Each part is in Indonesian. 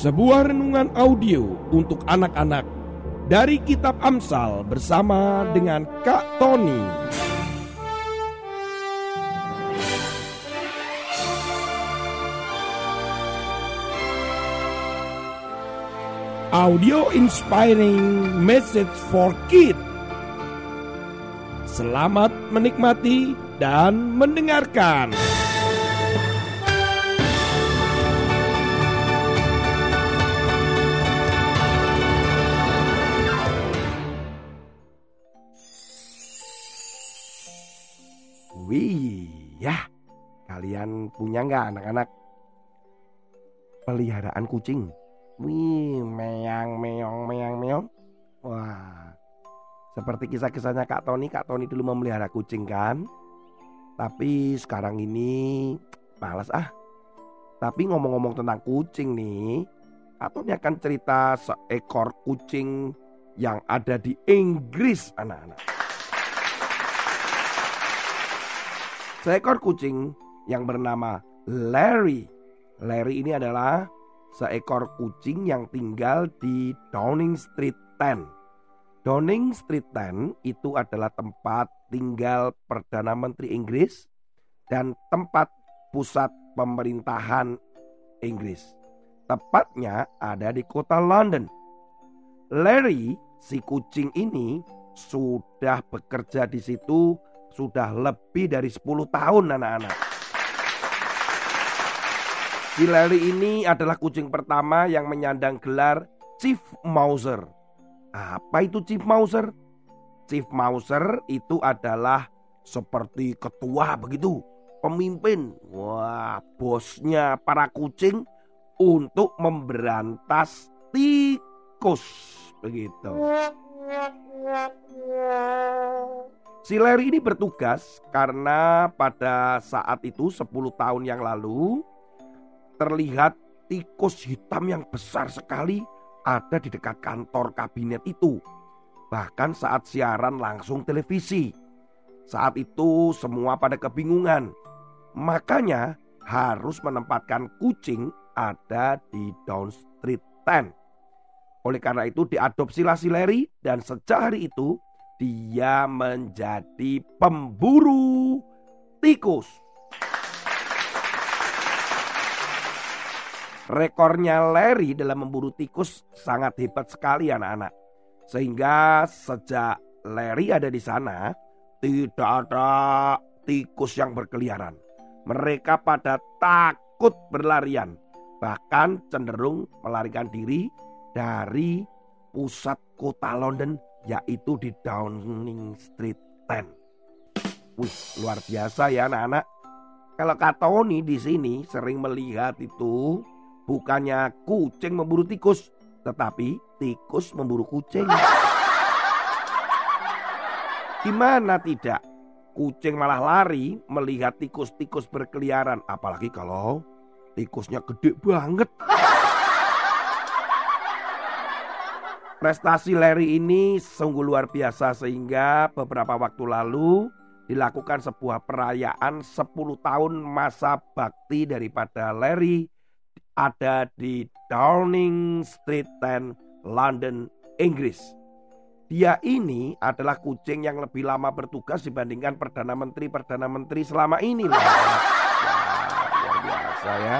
Sebuah renungan audio untuk anak-anak dari Kitab Amsal bersama dengan Kak Tony. Audio inspiring message for kids. Selamat menikmati dan mendengarkan. Wih, ya. Kalian punya nggak anak-anak peliharaan kucing? Wih, meang meong meang meong. Wah. Seperti kisah-kisahnya Kak Tony, Kak Tony dulu memelihara kucing kan? Tapi sekarang ini malas ah. Tapi ngomong-ngomong tentang kucing nih, Kak Tony akan cerita seekor kucing yang ada di Inggris anak-anak. Seekor kucing yang bernama Larry. Larry ini adalah seekor kucing yang tinggal di Downing Street 10. Downing Street 10 itu adalah tempat tinggal Perdana Menteri Inggris dan tempat pusat pemerintahan Inggris. Tepatnya ada di kota London. Larry, si kucing ini sudah bekerja di situ sudah lebih dari 10 tahun anak-anak. Si ini adalah kucing pertama yang menyandang gelar Chief Mauser. Apa itu Chief Mauser? Chief Mauser itu adalah seperti ketua begitu, pemimpin. Wah, bosnya para kucing untuk memberantas tikus begitu. Si Larry ini bertugas karena pada saat itu 10 tahun yang lalu terlihat tikus hitam yang besar sekali ada di dekat kantor kabinet itu. Bahkan saat siaran langsung televisi. Saat itu semua pada kebingungan. Makanya harus menempatkan kucing ada di Down Street 10. Oleh karena itu diadopsilah si Larry dan sejak hari itu dia menjadi pemburu tikus. Rekornya Larry dalam memburu tikus sangat hebat sekali anak-anak. Sehingga sejak Larry ada di sana, tidak ada tikus yang berkeliaran. Mereka pada takut berlarian. Bahkan cenderung melarikan diri dari pusat kota London yaitu di Downing Street 10. Wih, luar biasa ya anak-anak. Kalau Kak Tony di sini sering melihat itu bukannya kucing memburu tikus, tetapi tikus memburu kucing. Gimana tidak? Kucing malah lari melihat tikus-tikus berkeliaran, apalagi kalau tikusnya gede banget. Prestasi Larry ini sungguh luar biasa sehingga beberapa waktu lalu dilakukan sebuah perayaan 10 tahun masa bakti daripada Larry ada di Downing Street 10, London, Inggris. Dia ini adalah kucing yang lebih lama bertugas dibandingkan Perdana Menteri-Perdana Menteri selama ini. Wah, luar biasa ya.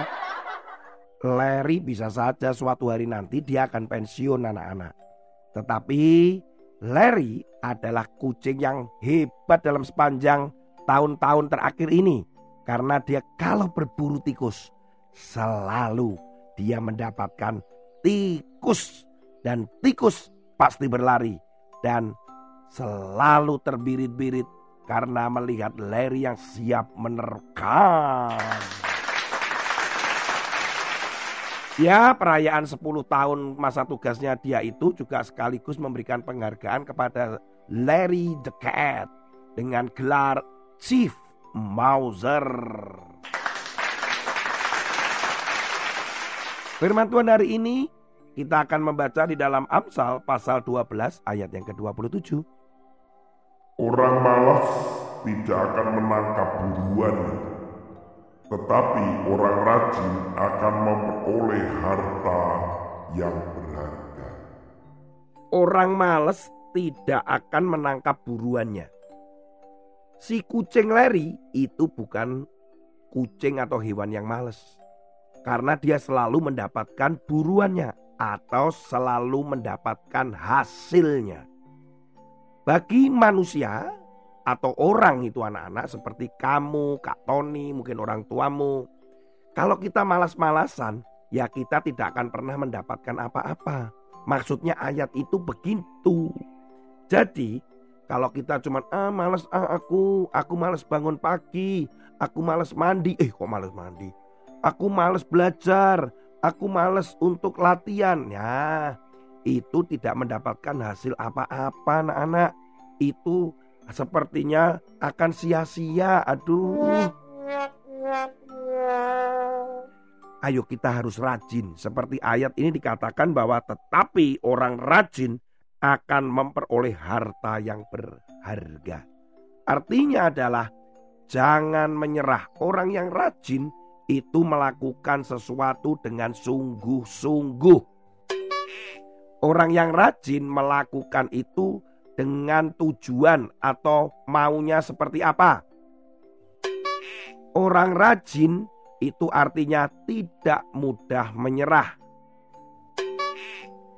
Larry bisa saja suatu hari nanti dia akan pensiun anak-anak. Tetapi Larry adalah kucing yang hebat dalam sepanjang tahun-tahun terakhir ini. Karena dia kalau berburu tikus selalu dia mendapatkan tikus. Dan tikus pasti berlari. Dan selalu terbirit-birit karena melihat Larry yang siap menerkam. Ya perayaan 10 tahun masa tugasnya dia itu juga sekaligus memberikan penghargaan kepada Larry the Cat dengan gelar Chief Mauser. Firman Tuhan hari ini kita akan membaca di dalam Amsal pasal 12 ayat yang ke-27. Orang malas tidak akan menangkap buruan, Tetapi orang rajin akan memperoleh harta yang berharga. Orang males tidak akan menangkap buruannya. Si kucing leri itu bukan kucing atau hewan yang males. Karena dia selalu mendapatkan buruannya atau selalu mendapatkan hasilnya. Bagi manusia atau orang itu anak-anak seperti kamu, Kak Tony, mungkin orang tuamu. Kalau kita malas-malasan, ya kita tidak akan pernah mendapatkan apa-apa. Maksudnya ayat itu begitu. Jadi kalau kita cuma ah malas ah aku, aku malas bangun pagi, aku malas mandi. Eh kok malas mandi? Aku malas belajar, aku malas untuk latihan. Ya, itu tidak mendapatkan hasil apa-apa anak-anak. Itu sepertinya akan sia-sia. Aduh. Ayo kita harus rajin. Seperti ayat ini dikatakan bahwa tetapi orang rajin akan memperoleh harta yang berharga. Artinya adalah jangan menyerah. Orang yang rajin itu melakukan sesuatu dengan sungguh-sungguh. Orang yang rajin melakukan itu dengan tujuan atau maunya seperti apa. Orang rajin itu artinya tidak mudah menyerah.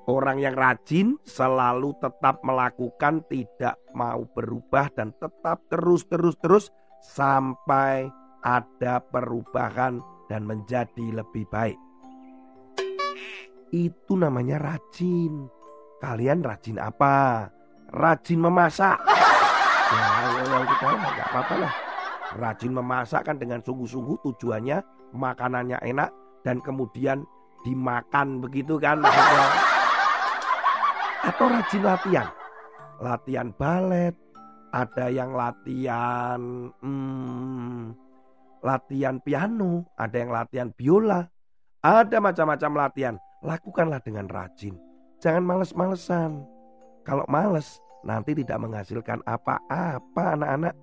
Orang yang rajin selalu tetap melakukan, tidak mau berubah, dan tetap terus-terus-terus sampai ada perubahan dan menjadi lebih baik. Itu namanya rajin. Kalian rajin apa? Rajin memasak. Ya, yang kita nggak apa-apa lah. Rajin memasak kan dengan sungguh-sungguh tujuannya makanannya enak dan kemudian dimakan begitu kan Atau rajin latihan. Latihan balet, ada yang latihan hmm, latihan piano, ada yang latihan biola, ada macam-macam latihan. Lakukanlah dengan rajin. Jangan males-malesan. Kalau males, nanti tidak menghasilkan apa-apa anak-anak.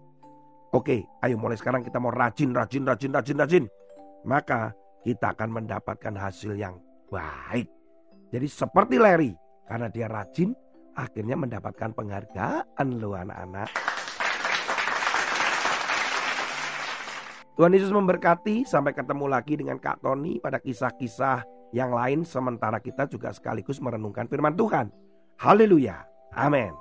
Oke, ayo mulai sekarang kita mau rajin, rajin, rajin, rajin, rajin. Maka kita akan mendapatkan hasil yang baik. Jadi seperti Larry, karena dia rajin, akhirnya mendapatkan penghargaan loh anak-anak. Tuhan Yesus memberkati. Sampai ketemu lagi dengan Kak Tony pada kisah-kisah yang lain. Sementara kita juga sekaligus merenungkan firman Tuhan. Haleluya. Amen.